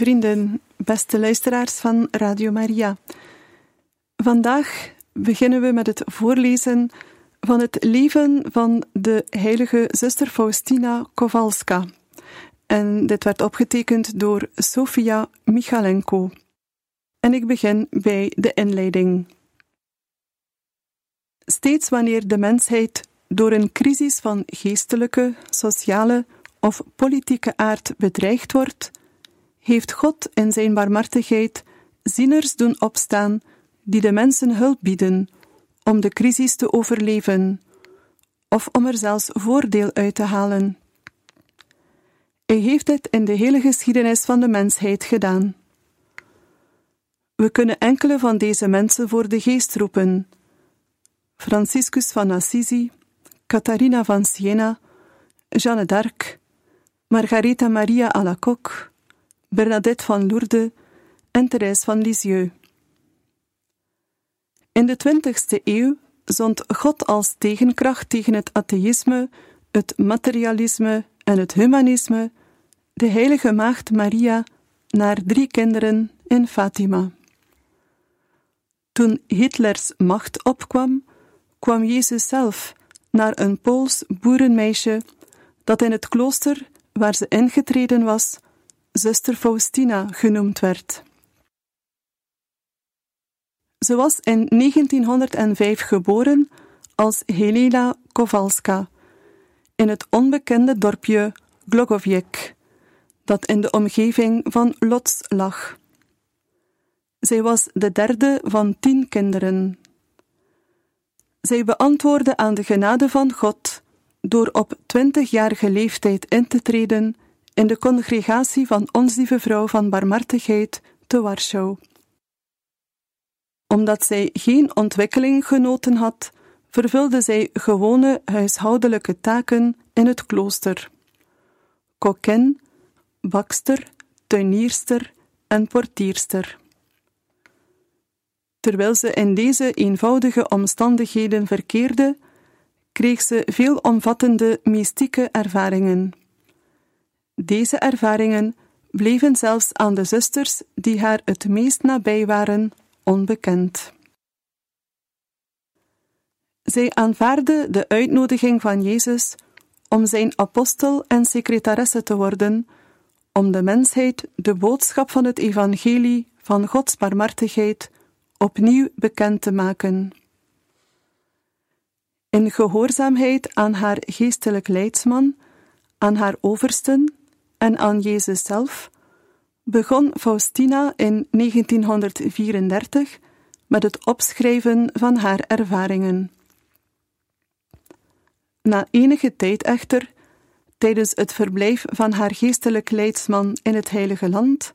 Vrienden, beste luisteraars van Radio Maria. Vandaag beginnen we met het voorlezen van het leven van de heilige zuster Faustina Kowalska. En dit werd opgetekend door Sofia Michalenko. En ik begin bij de inleiding. Steeds wanneer de mensheid door een crisis van geestelijke, sociale of politieke aard bedreigd wordt, heeft God in zijn barmhartigheid zieners doen opstaan die de mensen hulp bieden om de crisis te overleven of om er zelfs voordeel uit te halen. Hij heeft dit in de hele geschiedenis van de mensheid gedaan. We kunnen enkele van deze mensen voor de geest roepen: Franciscus van Assisi, Catharina van Siena, Jeanne d'Arc, Margaretha Maria Alacoque, Bernadette van Lourdes en Thérèse van Lisieux. In de 20e eeuw zond God als tegenkracht tegen het atheïsme, het materialisme en het humanisme de heilige maagd Maria naar drie kinderen in Fatima. Toen Hitlers macht opkwam, kwam Jezus zelf naar een Pools boerenmeisje dat in het klooster waar ze ingetreden was, zuster Faustina genoemd werd. Ze was in 1905 geboren als Helena Kowalska in het onbekende dorpje Glogowiec, dat in de omgeving van Lodz lag. Zij was de derde van tien kinderen. Zij beantwoordde aan de genade van God door op twintigjarige leeftijd in te treden in de congregatie van Ons Lieve Vrouw van Barmhartigheid te Warschau. Omdat zij geen ontwikkeling genoten had, vervulde zij gewone huishoudelijke taken in het klooster. Kokin, bakster, tuinierster en portierster. Terwijl ze in deze eenvoudige omstandigheden verkeerde, kreeg ze veelomvattende mystieke ervaringen. Deze ervaringen bleven zelfs aan de zusters die haar het meest nabij waren onbekend. Zij aanvaarde de uitnodiging van Jezus om zijn apostel en secretaresse te worden, om de mensheid de boodschap van het evangelie van Gods barmhartigheid opnieuw bekend te maken. In gehoorzaamheid aan haar geestelijk leidsman, aan haar oversten en aan Jezus zelf, begon Faustina in 1934 met het opschrijven van haar ervaringen. Na enige tijd echter, tijdens het verblijf van haar geestelijk leidsman in het Heilige Land,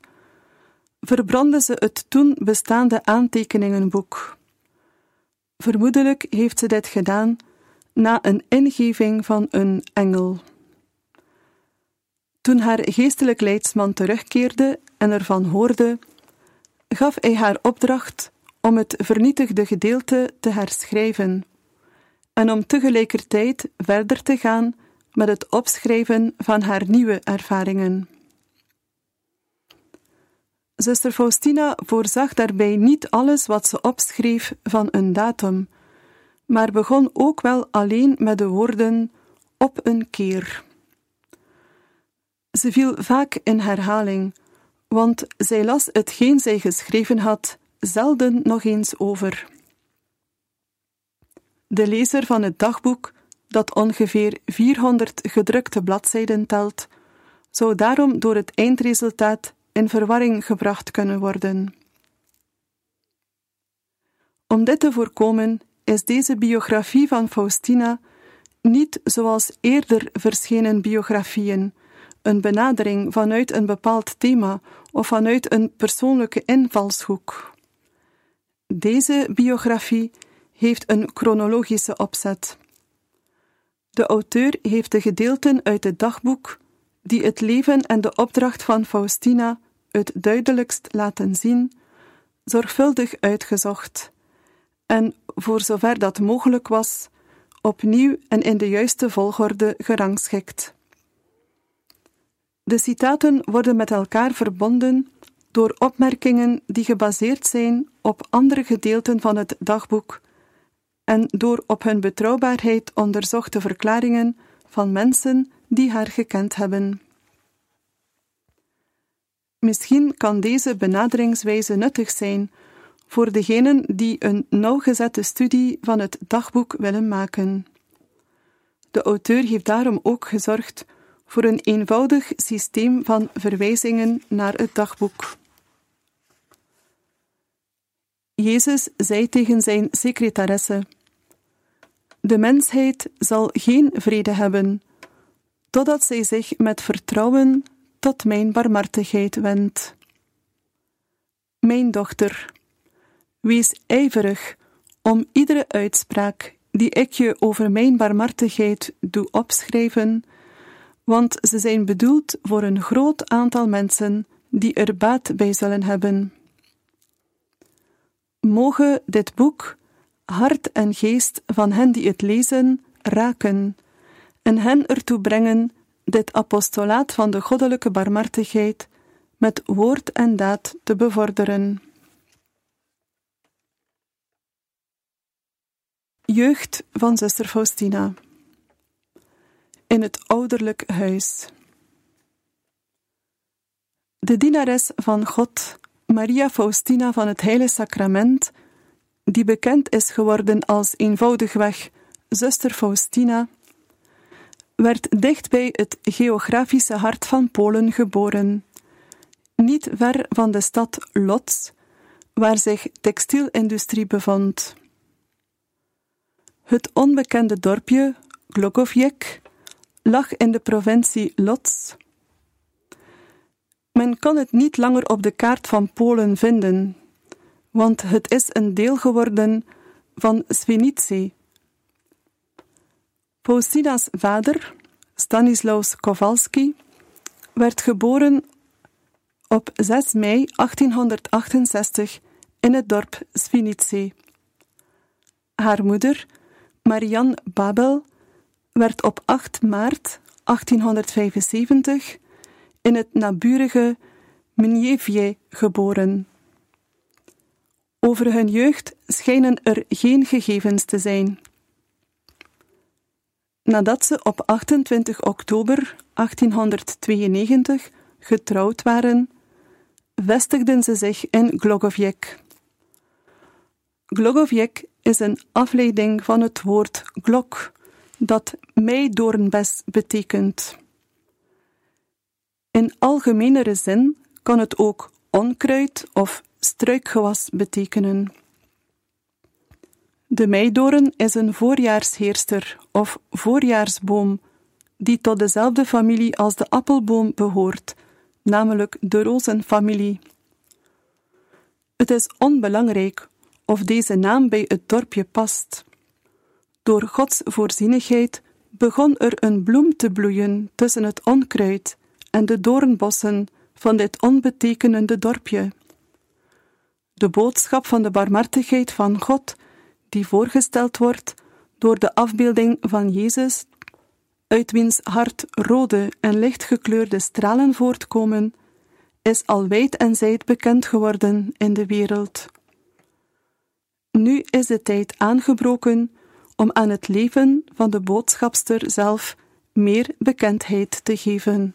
verbrandde ze het toen bestaande aantekeningenboek. Vermoedelijk heeft ze dit gedaan na een ingeving van een engel. Toen haar geestelijk leidsman terugkeerde en ervan hoorde, gaf hij haar opdracht om het vernietigde gedeelte te herschrijven en om tegelijkertijd verder te gaan met het opschrijven van haar nieuwe ervaringen. Zuster Faustina voorzag daarbij niet alles wat ze opschreef van een datum, maar begon ook wel alleen met de woorden op een keer. Ze viel vaak in herhaling, want zij las hetgeen zij geschreven had zelden nog eens over. De lezer van het dagboek, dat ongeveer 400 gedrukte bladzijden telt, zou daarom door het eindresultaat in verwarring gebracht kunnen worden. Om dit te voorkomen, is deze biografie van Faustina niet zoals eerder verschenen biografieën, een benadering vanuit een bepaald thema of vanuit een persoonlijke invalshoek. Deze biografie heeft een chronologische opzet. De auteur heeft de gedeelten uit het dagboek die het leven en de opdracht van Faustina het duidelijkst laten zien, zorgvuldig uitgezocht en, voor zover dat mogelijk was, opnieuw en in de juiste volgorde gerangschikt. De citaten worden met elkaar verbonden door opmerkingen die gebaseerd zijn op andere gedeelten van het dagboek en door op hun betrouwbaarheid onderzochte verklaringen van mensen die haar gekend hebben. Misschien kan deze benaderingswijze nuttig zijn voor degenen die een nauwgezette studie van het dagboek willen maken. De auteur heeft daarom ook gezorgd voor een eenvoudig systeem van verwijzingen naar het dagboek. Jezus zei tegen zijn secretaresse: De mensheid zal geen vrede hebben, totdat zij zich met vertrouwen tot mijn barmhartigheid wendt. Mijn dochter, wees ijverig om iedere uitspraak die ik je over mijn barmhartigheid doe opschrijven, want ze zijn bedoeld voor een groot aantal mensen die er baat bij zullen hebben. Mogen dit boek hart en geest van hen die het lezen raken en hen ertoe brengen dit apostolaat van de goddelijke barmhartigheid met woord en daad te bevorderen. Jeugd van zuster Faustina in het ouderlijk huis. De dienares van God, Maria Faustina van het Heilige Sacrament, die bekend is geworden als eenvoudigweg zuster Faustina, werd dicht bij het geografische hart van Polen geboren, niet ver van de stad Lodz, waar zich textielindustrie bevond. Het onbekende dorpje Glogowiec lag in de provincie Lodz. Men kan het niet langer op de kaart van Polen vinden, want het is een deel geworden van Swinice, Faustina's vader, Stanislaus Kowalski, werd geboren op 6 mei 1868 in het dorp Svinice. Haar moeder, Marianne Babel, werd op 8 maart 1875 in het naburige Mnievje geboren. Over hun jeugd schijnen er geen gegevens te zijn. Nadat ze op 28 oktober 1892 getrouwd waren, vestigden ze zich in Glogowiec. Glogowiec is een afleiding van het woord glok, dat meidoornbes betekent. In algemenere zin kan het ook onkruid of struikgewas betekenen. De meidoorn is een voorjaarsheerster of voorjaarsboom die tot dezelfde familie als de appelboom behoort, namelijk de rozenfamilie. Het is onbelangrijk of deze naam bij het dorpje past. Door Gods voorzienigheid begon er een bloem te bloeien tussen het onkruid en de doornbossen van dit onbetekenende dorpje. De boodschap van de barmhartigheid van God die voorgesteld wordt door de afbeelding van Jezus, uit wiens hart rode en lichtgekleurde stralen voortkomen, is al wijd en zijd bekend geworden in de wereld. Nu is de tijd aangebroken om aan het leven van de boodschapster zelf meer bekendheid te geven.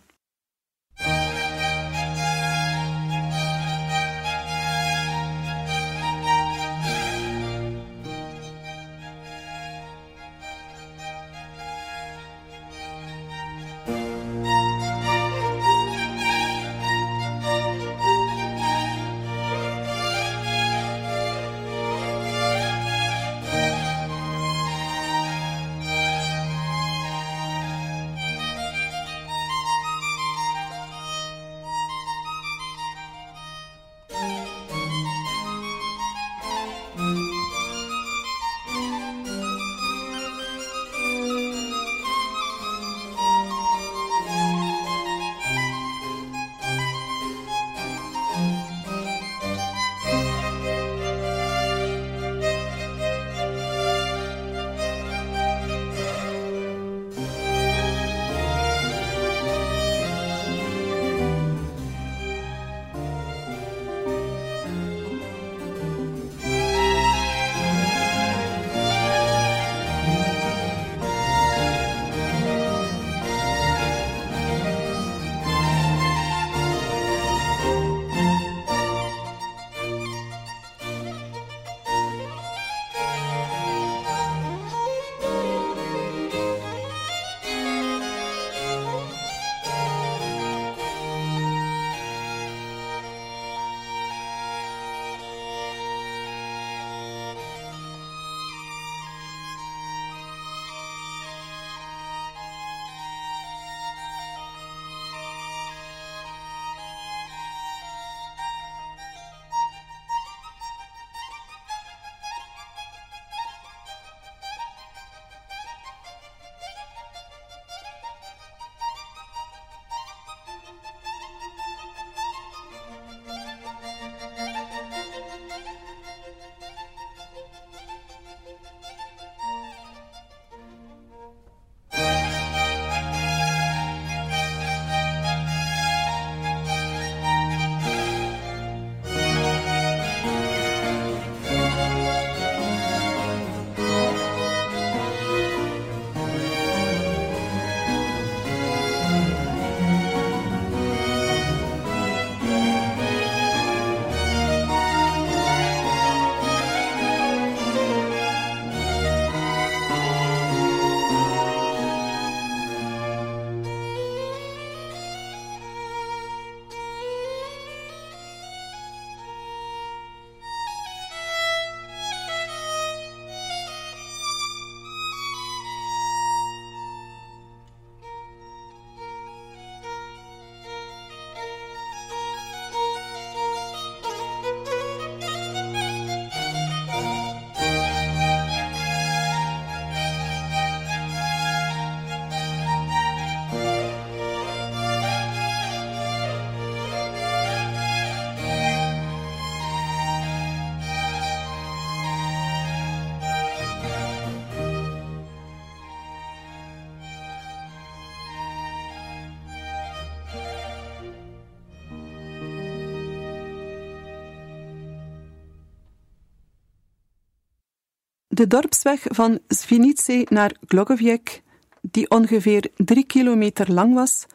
De dorpsweg van Svinice naar Glogoviec, die ongeveer drie kilometer lang was,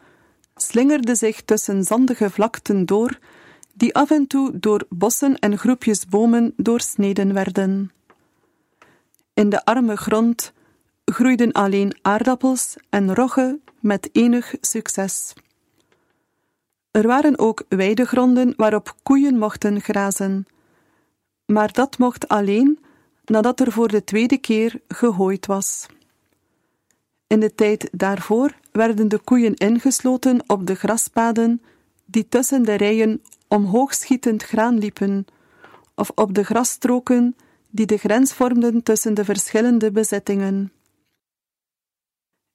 slingerde zich tussen zandige vlakten door, die af en toe door bossen en groepjes bomen doorsneden werden. In de arme grond groeiden alleen aardappels en rogge met enig succes. Er waren ook weidegronden waarop koeien mochten grazen, maar dat mocht alleen nadat er voor de tweede keer gehooid was. In de tijd daarvoor werden de koeien ingesloten op de graspaden die tussen de rijen omhoogschietend graan liepen, of op de grasstroken die de grens vormden tussen de verschillende bezittingen.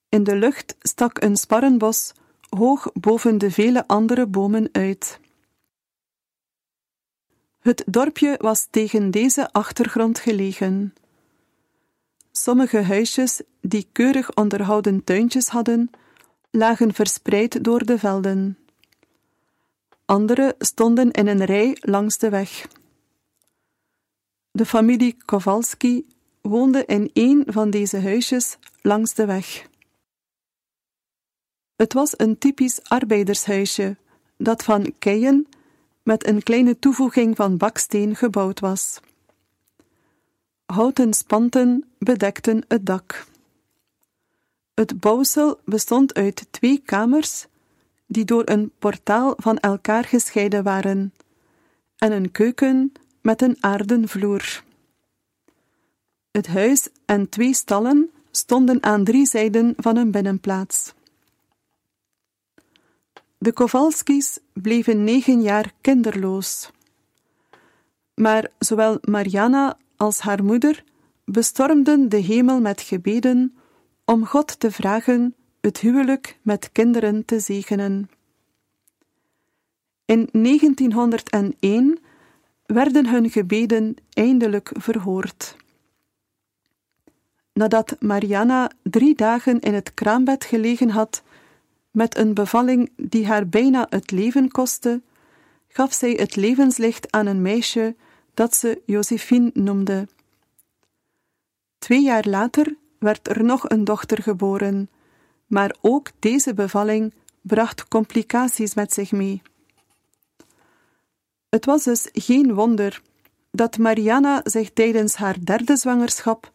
In de lucht stak een sparrenbos hoog boven de vele andere bomen uit. Het dorpje was tegen deze achtergrond gelegen. Sommige huisjes, die keurig onderhouden tuintjes hadden, lagen verspreid door de velden. Andere stonden in een rij langs de weg. De familie Kowalski woonde in een van deze huisjes langs de weg. Het was een typisch arbeidershuisje, dat van keien met een kleine toevoeging van baksteen gebouwd was. Houten spanten bedekten het dak. Het bouwsel bestond uit twee kamers, die door een portaal van elkaar gescheiden waren, en een keuken met een aarden vloer. Het huis en twee stallen stonden aan drie zijden van een binnenplaats. De Kowalskis bleven negen jaar kinderloos. Maar zowel Mariana als haar moeder bestormden de hemel met gebeden om God te vragen het huwelijk met kinderen te zegenen. In 1901 werden hun gebeden eindelijk verhoord. Nadat Mariana drie dagen in het kraambed gelegen had, met een bevalling die haar bijna het leven kostte, gaf zij het levenslicht aan een meisje dat ze Josephine noemde. Twee jaar later werd er nog een dochter geboren, maar ook deze bevalling bracht complicaties met zich mee. Het was dus geen wonder dat Mariana zich tijdens haar derde zwangerschap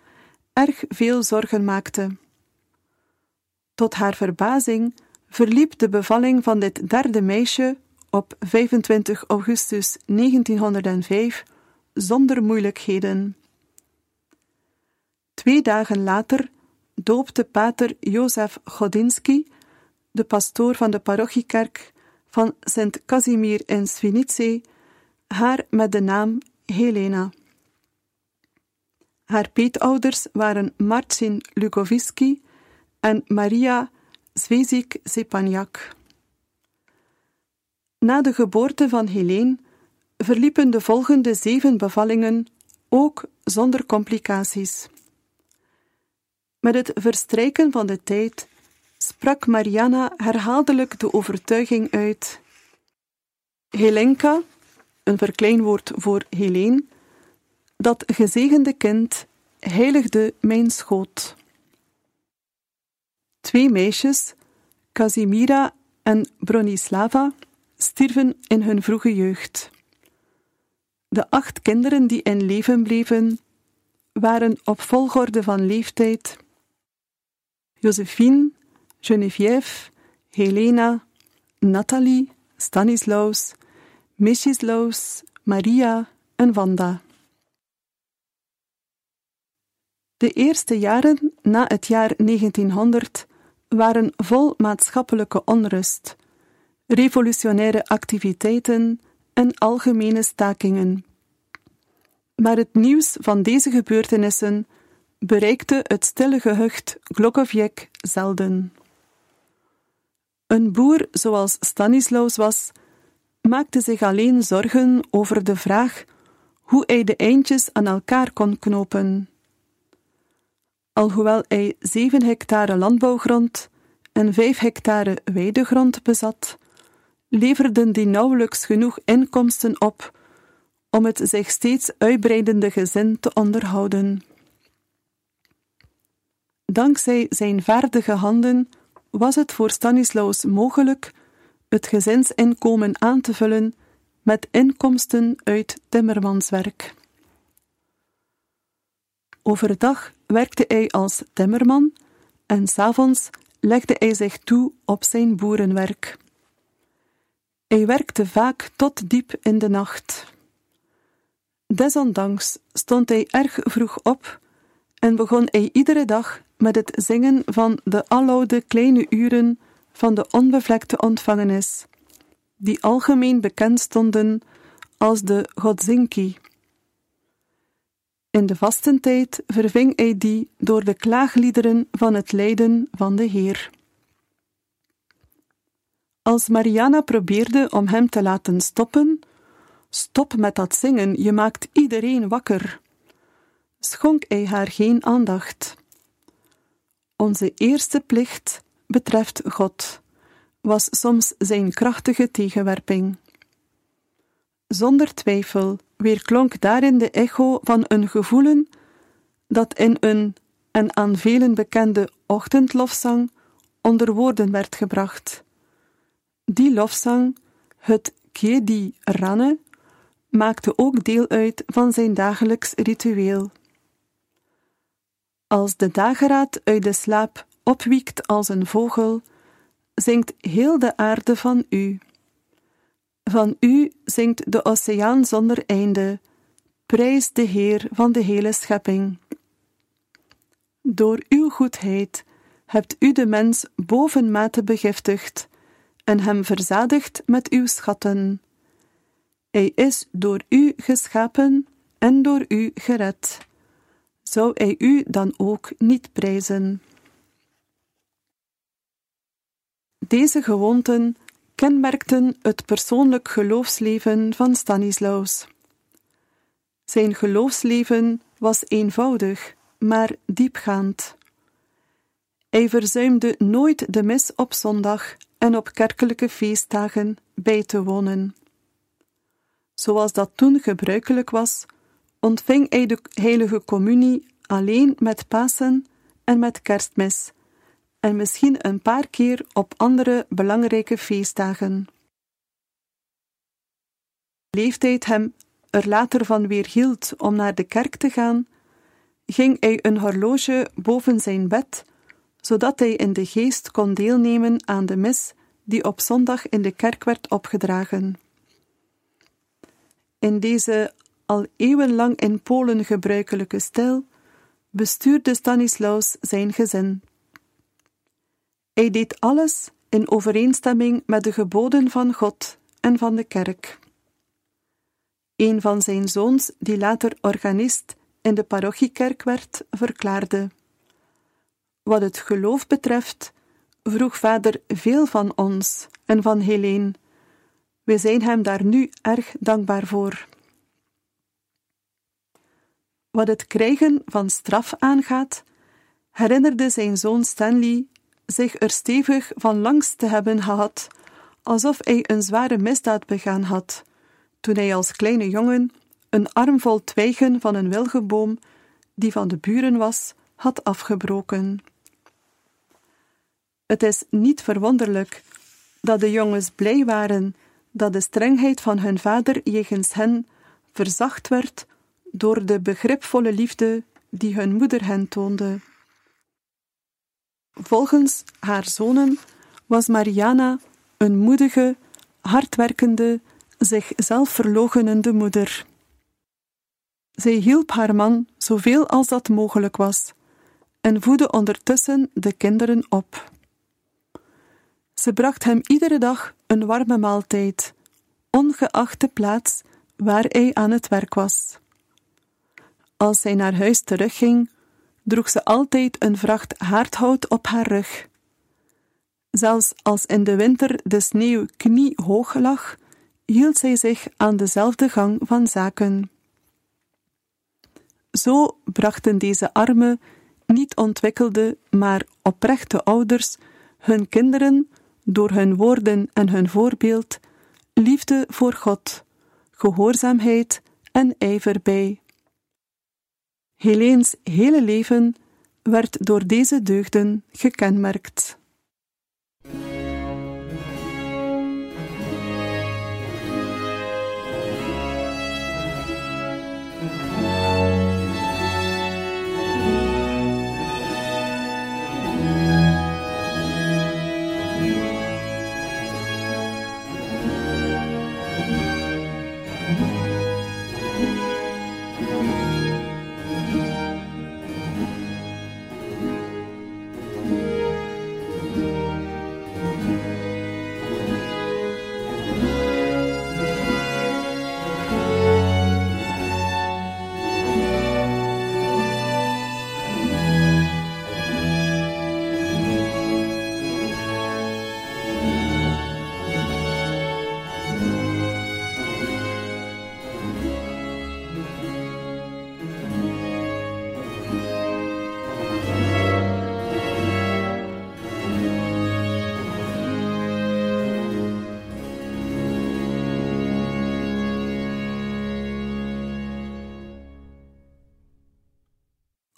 erg veel zorgen maakte. Tot haar verbazing verliep de bevalling van dit derde meisje op 25 augustus 1905 zonder moeilijkheden. Twee dagen later doopte pater Jozef Godinski, de pastoor van de parochiekerk van Sint Casimir in Svinice, haar met de naam Helena. Haar peetouders waren Marcin Lugoviski en Maria Zvezik Sepaniak. Na de geboorte van Helene verliepen de volgende zeven bevallingen ook zonder complicaties. Met het verstrijken van de tijd sprak Mariana herhaaldelijk de overtuiging uit: Helenka, een verkleinwoord voor Helene, dat gezegende kind heiligde mijn schoot. Twee meisjes, Casimira en Bronislava, stierven in hun vroege jeugd. De acht kinderen die in leven bleven, waren op volgorde van leeftijd Josephine, Geneviève, Helena, Nathalie, Stanislaus, Michislaus, Maria en Wanda. De eerste jaren na het jaar 1900 waren vol maatschappelijke onrust, revolutionaire activiteiten en algemene stakingen. Maar het nieuws van deze gebeurtenissen bereikte het stille gehucht Glogoviec zelden. Een boer zoals Stanislaus was, maakte zich alleen zorgen over de vraag hoe hij de eindjes aan elkaar kon knopen. Alhoewel hij zeven hectare landbouwgrond en vijf hectare weidegrond bezat, leverden die nauwelijks genoeg inkomsten op om het zich steeds uitbreidende gezin te onderhouden. Dankzij zijn vaardige handen was het voor Stanislaus mogelijk het gezinsinkomen aan te vullen met inkomsten uit timmermanswerk. Overdag werkte hij als timmerman en s'avonds legde hij zich toe op zijn boerenwerk. Hij werkte vaak tot diep in de nacht. Desondanks stond hij erg vroeg op en begon hij iedere dag met het zingen van de aloude kleine uren van de onbevlekte ontvangenis, die algemeen bekend stonden als de Godzinki. In de vastentijd verving hij die door de klaagliederen van het lijden van de Heer. Als Mariana probeerde om hem te laten stoppen, stop met dat zingen, je maakt iedereen wakker, schonk hij haar geen aandacht. Onze eerste plicht betreft God, was soms zijn krachtige tegenwerping. Zonder twijfel weerklonk daarin de echo van een gevoelen dat in een en aan velen bekende ochtendlofzang onder woorden werd gebracht. Die lofzang, het Kiedi Ranne, maakte ook deel uit van zijn dagelijks ritueel. Als de dageraad uit de slaap opwiekt als een vogel, zingt heel de aarde van u. Van u zingt de oceaan zonder einde, prijs de Heer van de hele schepping. Door uw goedheid hebt u de mens bovenmate begiftigd en hem verzadigd met uw schatten. Hij is door u geschapen en door u gered. Zou hij u dan ook niet prijzen? Deze gewoonten kenmerkten het persoonlijk geloofsleven van Stanislaus. Zijn geloofsleven was eenvoudig, maar diepgaand. Hij verzuimde nooit de mis op zondag en op kerkelijke feestdagen bij te wonen. Zoals dat toen gebruikelijk was, ontving hij de heilige communie alleen met Pasen en met kerstmis, en misschien een paar keer op andere belangrijke feestdagen. Leeftijd hem er later van weer hield om naar de kerk te gaan, ging hij een horloge boven zijn bed, zodat hij in de geest kon deelnemen aan de mis die op zondag in de kerk werd opgedragen. In deze al eeuwenlang in Polen gebruikelijke stijl bestuurde Stanislaus zijn gezin. Hij deed alles in overeenstemming met de geboden van God en van de kerk. Een van zijn zoons, die later organist in de parochiekerk werd, verklaarde: Wat het geloof betreft, vroeg vader veel van ons en van Helene. We zijn hem daar nu erg dankbaar voor. Wat het krijgen van straf aangaat, herinnerde zijn zoon Stanley zich er stevig van langs te hebben gehad, alsof hij een zware misdaad begaan had, toen hij als kleine jongen een armvol twijgen van een wilgeboom, die van de buren was, had afgebroken. Het is niet verwonderlijk dat de jongens blij waren dat de strengheid van hun vader jegens hen verzacht werd door de begripvolle liefde die hun moeder hen toonde. Volgens haar zonen was Mariana een moedige, hardwerkende, zichzelf verlogenende moeder. Zij hielp haar man zoveel als dat mogelijk was en voedde ondertussen de kinderen op. Ze bracht hem iedere dag een warme maaltijd, ongeacht de plaats waar hij aan het werk was. Als zij naar huis terugging, droeg ze altijd een vracht haardhout op haar rug. Zelfs als in de winter de sneeuw kniehoog lag, hield zij zich aan dezelfde gang van zaken. Zo brachten deze arme, niet ontwikkelde, maar oprechte ouders hun kinderen door hun woorden en hun voorbeeld liefde voor God, gehoorzaamheid en ijver bij. Heleens hele leven werd door deze deugden gekenmerkt.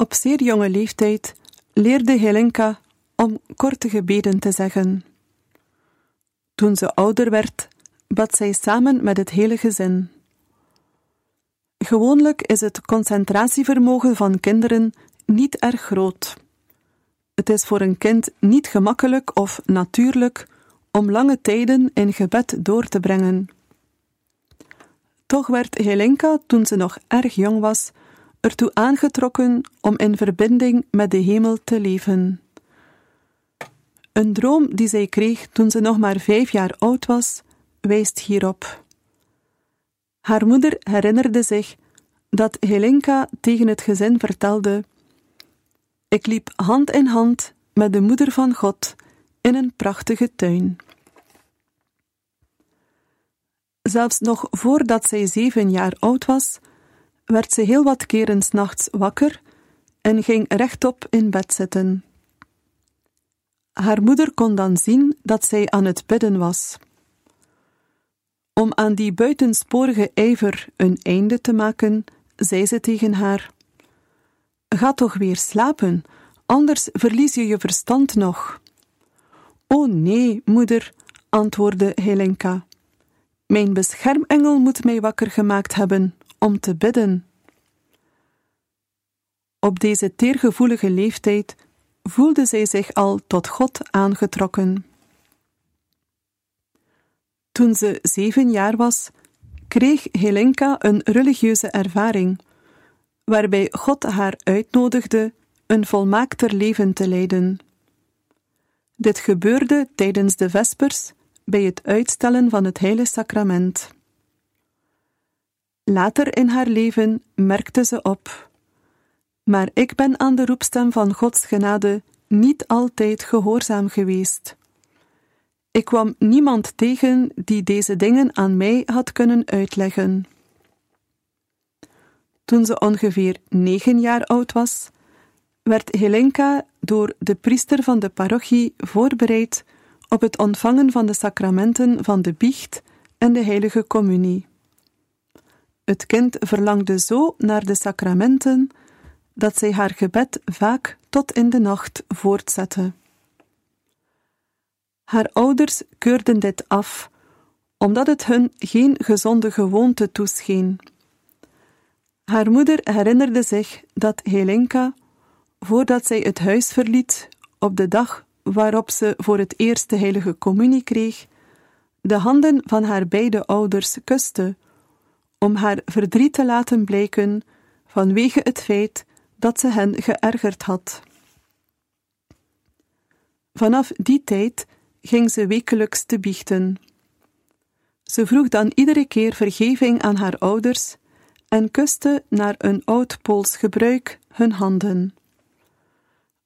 Op zeer jonge leeftijd leerde Helenka om korte gebeden te zeggen. Toen ze ouder werd, bad zij samen met het hele gezin. Gewoonlijk is het concentratievermogen van kinderen niet erg groot. Het is voor een kind niet gemakkelijk of natuurlijk om lange tijden in gebed door te brengen. Toch werd Helenka, toen ze nog erg jong was, ertoe aangetrokken om in verbinding met de hemel te leven. Een droom die zij kreeg toen ze nog maar vijf jaar oud was, wijst hierop. Haar moeder herinnerde zich dat Helenka tegen het gezin vertelde: Ik liep hand in hand met de moeder van God in een prachtige tuin. Zelfs nog voordat zij zeven jaar oud was, werd ze heel wat keren nachts wakker en ging rechtop in bed zitten. Haar moeder kon dan zien dat zij aan het bidden was. Om aan die buitensporige ijver een einde te maken, zei ze tegen haar: Ga toch weer slapen, anders verlies je je verstand nog. O nee, moeder, antwoordde Helenka. Mijn beschermengel moet mij wakker gemaakt hebben om te bidden. Op deze teergevoelige leeftijd voelde zij zich al tot God aangetrokken. Toen ze zeven jaar was, kreeg Helenka een religieuze ervaring, waarbij God haar uitnodigde een volmaakter leven te leiden. Dit gebeurde tijdens de Vespers bij het uitstellen van het Heilige Sacrament. Later in haar leven merkte ze op: Maar ik ben aan de roepstem van Gods genade niet altijd gehoorzaam geweest. Ik kwam niemand tegen die deze dingen aan mij had kunnen uitleggen. Toen ze ongeveer negen jaar oud was, werd Helenka door de priester van de parochie voorbereid op het ontvangen van de sacramenten van de biecht en de heilige communie. Het kind verlangde zo naar de sacramenten dat zij haar gebed vaak tot in de nacht voortzette. Haar ouders keurden dit af, omdat het hun geen gezonde gewoonte toescheen. Haar moeder herinnerde zich dat Helenka, voordat zij het huis verliet, op de dag waarop ze voor het eerst de heilige communie kreeg, de handen van haar beide ouders kuste om haar verdriet te laten blijken vanwege het feit dat ze hen geërgerd had. Vanaf die tijd ging ze wekelijks te biechten. Ze vroeg dan iedere keer vergeving aan haar ouders en kuste naar een oud Pools gebruik hun handen.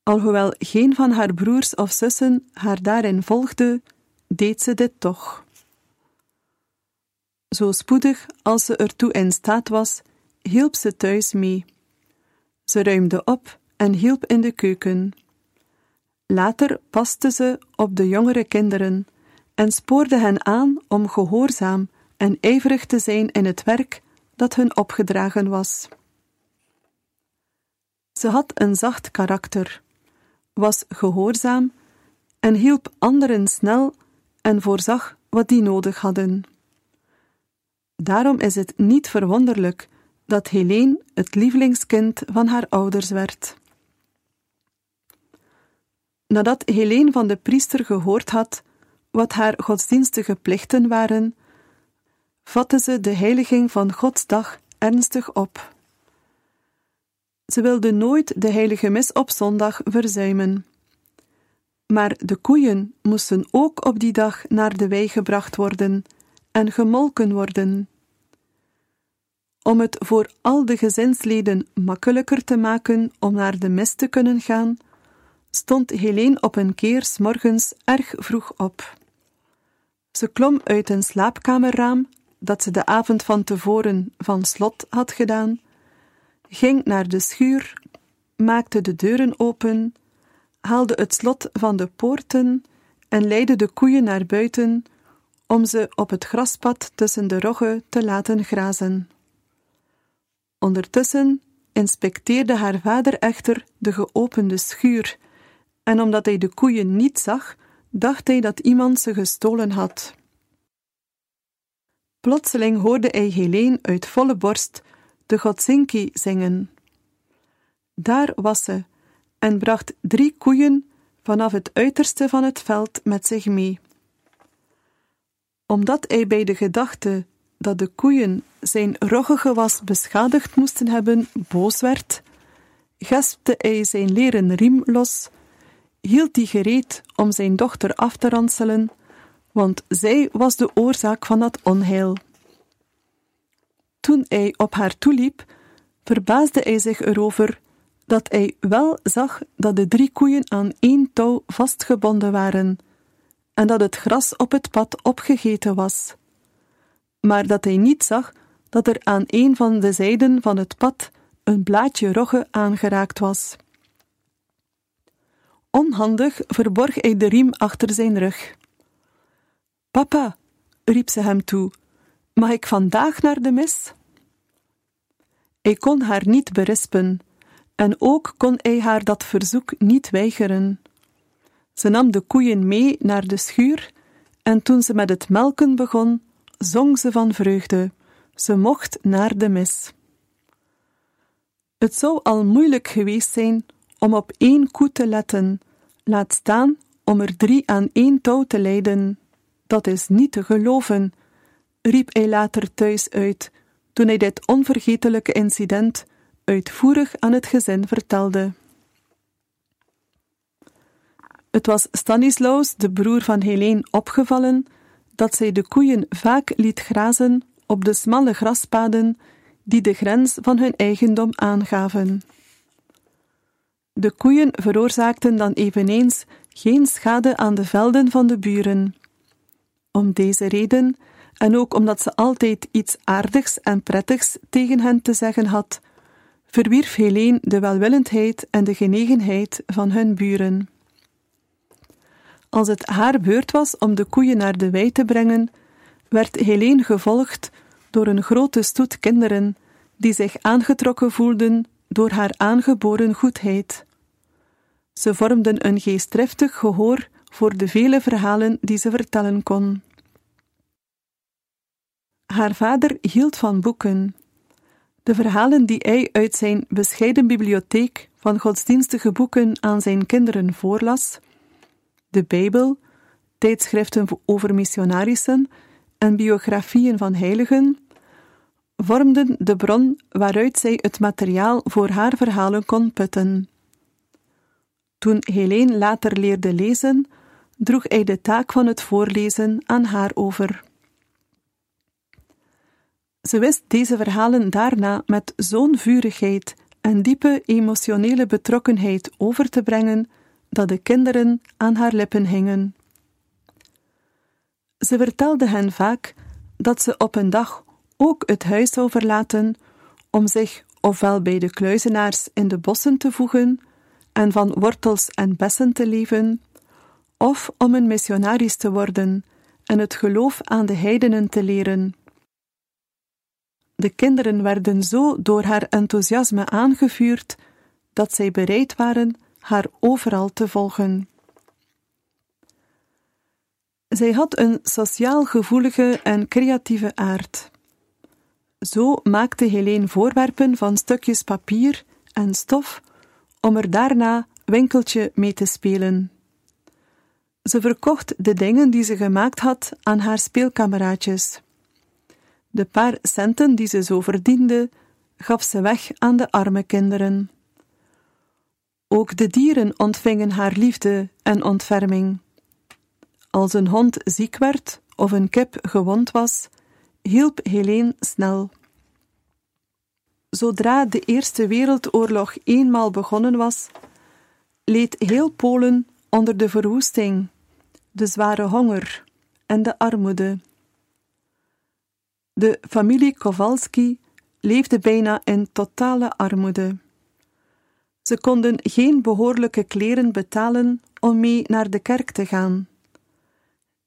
Alhoewel geen van haar broers of zussen haar daarin volgde, deed ze dit toch. Zo spoedig als ze ertoe in staat was, hielp ze thuis mee. Ze ruimde op en hielp in de keuken. Later paste ze op de jongere kinderen en spoorde hen aan om gehoorzaam en ijverig te zijn in het werk dat hun opgedragen was. Ze had een zacht karakter, was gehoorzaam en hielp anderen snel en voorzag wat die nodig hadden. Daarom is het niet verwonderlijk dat Helene het lievelingskind van haar ouders werd. Nadat Helene van de priester gehoord had wat haar godsdienstige plichten waren, vatte ze de heiliging van Gods dag ernstig op. Ze wilde nooit de heilige mis op zondag verzuimen. Maar de koeien moesten ook op die dag naar de wei gebracht worden en gemolken worden. Om het voor al de gezinsleden makkelijker te maken om naar de mis te kunnen gaan, stond Helene op een keer s morgens erg vroeg op. Ze klom uit een slaapkamerraam dat ze de avond van tevoren van slot had gedaan, ging naar de schuur, maakte de deuren open, haalde het slot van de poorten en leidde de koeien naar buiten om ze op het graspad tussen de roggen te laten grazen. Ondertussen inspecteerde haar vader echter de geopende schuur, en omdat hij de koeien niet zag, dacht hij dat iemand ze gestolen had. Plotseling hoorde hij Helene uit volle borst de Godzinki zingen. Daar was ze en bracht drie koeien vanaf het uiterste van het veld met zich mee. Omdat hij bij de gedachte dat de koeien zijn roggige was beschadigd moesten hebben, boos werd, gespte hij zijn leren riem los, hield die gereed om zijn dochter af te ranselen, want zij was de oorzaak van dat onheil. Toen hij op haar toeliep, verbaasde hij zich erover dat hij wel zag dat de drie koeien aan één touw vastgebonden waren en dat het gras op het pad opgegeten was maar dat hij niet zag dat er aan een van de zijden van het pad een blaadje rogge aangeraakt was. Onhandig verborg hij de riem achter zijn rug. Papa, riep ze hem toe, mag ik vandaag naar de mis? Hij kon haar niet berispen, en ook kon hij haar dat verzoek niet weigeren. Ze nam de koeien mee naar de schuur, en toen ze met het melken begon, zong ze van vreugde. Ze mocht naar de mis. Het zou al moeilijk geweest zijn om op één koe te letten, laat staan om er drie aan één touw te leiden. Dat is niet te geloven, riep hij later thuis uit, toen hij dit onvergetelijke incident uitvoerig aan het gezin vertelde. Het was Stanislaus, de broer van Helene, opgevallen dat zij de koeien vaak liet grazen op de smalle graspaden die de grens van hun eigendom aangaven. De koeien veroorzaakten dan eveneens geen schade aan de velden van de buren. Om deze reden, en ook omdat ze altijd iets aardigs en prettigs tegen hen te zeggen had, verwierf Helene de welwillendheid en de genegenheid van hun buren. Als het haar beurt was om de koeien naar de wei te brengen, werd Helene gevolgd door een grote stoet kinderen die zich aangetrokken voelden door haar aangeboren goedheid. Ze vormden een geestdriftig gehoor voor de vele verhalen die ze vertellen kon. Haar vader hield van boeken. De verhalen die hij uit zijn bescheiden bibliotheek van godsdienstige boeken aan zijn kinderen voorlas, de Bijbel, tijdschriften over missionarissen en biografieën van heiligen, vormden de bron waaruit zij het materiaal voor haar verhalen kon putten. Toen Helene later leerde lezen, droeg hij de taak van het voorlezen aan haar over. Ze wist deze verhalen daarna met zo'n vurigheid en diepe emotionele betrokkenheid over te brengen dat de kinderen aan haar lippen hingen. Ze vertelde hen vaak dat ze op een dag ook het huis zou verlaten om zich ofwel bij de kluizenaars in de bossen te voegen en van wortels en bessen te leven, of om een missionaris te worden en het geloof aan de heidenen te leren. De kinderen werden zo door haar enthousiasme aangevuurd dat zij bereid waren haar overal te volgen. Zij had een sociaal gevoelige en creatieve aard. Zo maakte Helene voorwerpen van stukjes papier en stof om er daarna winkeltje mee te spelen. Ze verkocht de dingen die ze gemaakt had aan haar speelkameraadjes. De paar centen die ze zo verdiende, gaf ze weg aan de arme kinderen. Ook de dieren ontvingen haar liefde en ontferming. Als een hond ziek werd of een kip gewond was, hielp Helene snel. Zodra de Eerste Wereldoorlog eenmaal begonnen was, leed heel Polen onder de verwoesting, de zware honger en de armoede. De familie Kowalski leefde bijna in totale armoede. Ze konden geen behoorlijke kleren betalen om mee naar de kerk te gaan.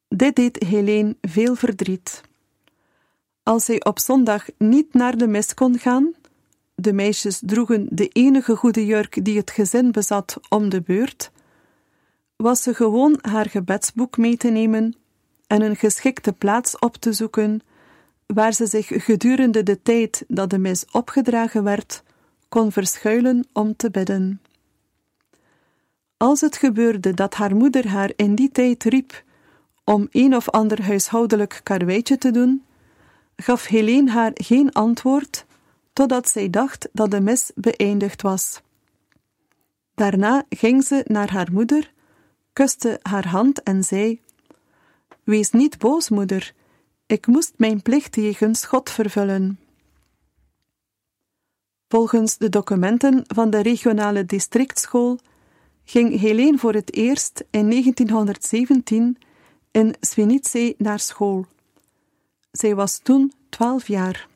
Dit deed Helene veel verdriet. Als zij op zondag niet naar de mis kon gaan, de meisjes droegen de enige goede jurk die het gezin bezat om de beurt, was ze gewoon haar gebedsboek mee te nemen en een geschikte plaats op te zoeken waar ze zich gedurende de tijd dat de mis opgedragen werd, kon verschuilen om te bidden. Als het gebeurde dat haar moeder haar in die tijd riep om een of ander huishoudelijk karweitje te doen, gaf Helene haar geen antwoord totdat zij dacht dat de mis beëindigd was. Daarna ging ze naar haar moeder, kuste haar hand en zei: Wees niet boos, moeder, ik moest mijn plicht jegens God vervullen. Volgens de documenten van de regionale districtschool ging Helene voor het eerst in 1917 in Swinice naar school. Zij was toen twaalf jaar.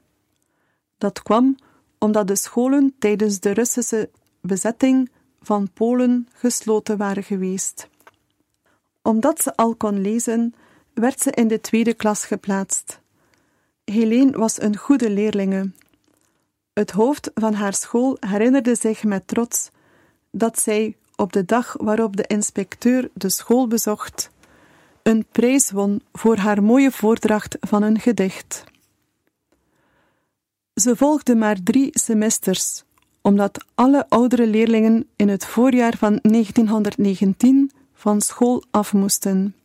Dat kwam omdat de scholen tijdens de Russische bezetting van Polen gesloten waren geweest. Omdat ze al kon lezen, werd ze in de tweede klas geplaatst. Helene was een goede leerlinge. Het hoofd van haar school herinnerde zich met trots dat zij op de dag waarop de inspecteur de school bezocht, een prijs won voor haar mooie voordracht van een gedicht. Ze volgde maar drie semesters, omdat alle oudere leerlingen in het voorjaar van 1919 van school af moesten.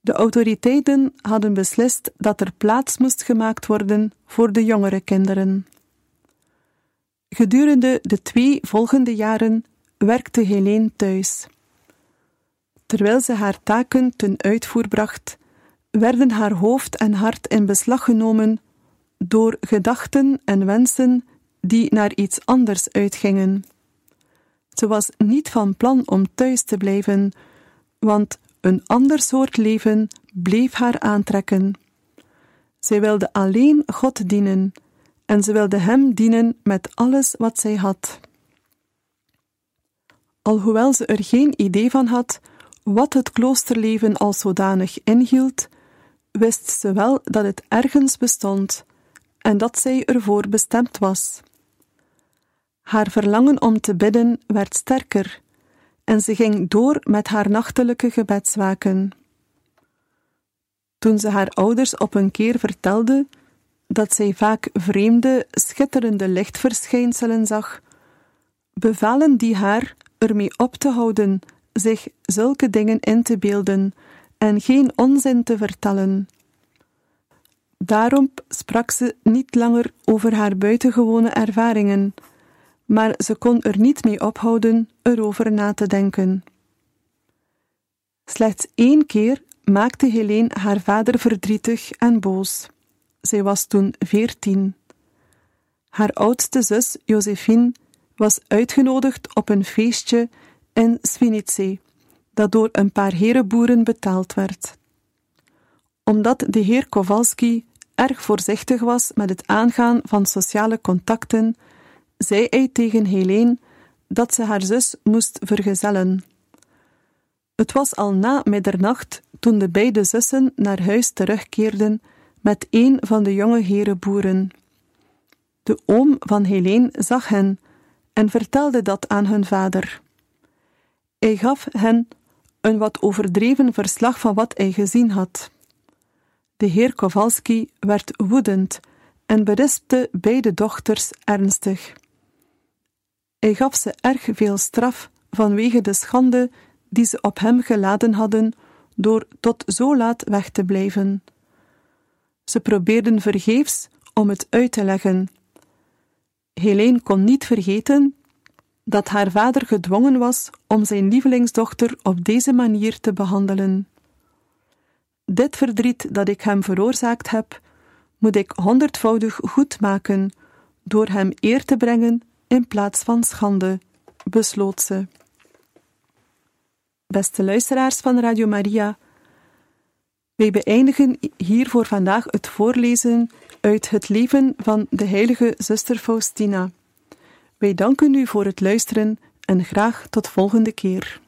De autoriteiten hadden beslist dat er plaats moest gemaakt worden voor de jongere kinderen. Gedurende de twee volgende jaren werkte Helene thuis. Terwijl ze haar taken ten uitvoer bracht, werden haar hoofd en hart in beslag genomen door gedachten en wensen die naar iets anders uitgingen. Ze was niet van plan om thuis te blijven, want een ander soort leven bleef haar aantrekken. Zij wilde alleen God dienen en ze wilde Hem dienen met alles wat zij had. Alhoewel ze er geen idee van had wat het kloosterleven als zodanig inhield, wist ze wel dat het ergens bestond en dat zij ervoor bestemd was. Haar verlangen om te bidden werd sterker en ze ging door met haar nachtelijke gebedswaken. Toen ze haar ouders op een keer vertelde dat zij vaak vreemde, schitterende lichtverschijnselen zag, bevalen die haar ermee op te houden zich zulke dingen in te beelden en geen onzin te vertellen. Daarom sprak ze niet langer over haar buitengewone ervaringen, maar ze kon er niet mee ophouden erover na te denken. Slechts één keer maakte Helene haar vader verdrietig en boos. Zij was toen veertien. Haar oudste zus, Josephine, was uitgenodigd op een feestje in Swinice, dat door een paar herenboeren betaald werd. Omdat de heer Kowalski erg voorzichtig was met het aangaan van sociale contacten, zei hij tegen Helene dat ze haar zus moest vergezellen. Het was al na middernacht toen de beide zussen naar huis terugkeerden met een van de jonge herenboeren. De oom van Helene zag hen en vertelde dat aan hun vader. Hij gaf hen een wat overdreven verslag van wat hij gezien had. De heer Kowalski werd woedend en berispte beide dochters ernstig. Hij gaf ze erg veel straf vanwege de schande die ze op hem geladen hadden door tot zo laat weg te blijven. Ze probeerden vergeefs om het uit te leggen. Helene kon niet vergeten dat haar vader gedwongen was om zijn lievelingsdochter op deze manier te behandelen. Dit verdriet dat ik hem veroorzaakt heb, moet ik honderdvoudig goed maken door hem eer te brengen in plaats van schande, besloot ze. Beste luisteraars van Radio Maria, wij beëindigen hier voor vandaag het voorlezen uit het leven van de heilige zuster Faustina. Wij danken u voor het luisteren en graag tot volgende keer.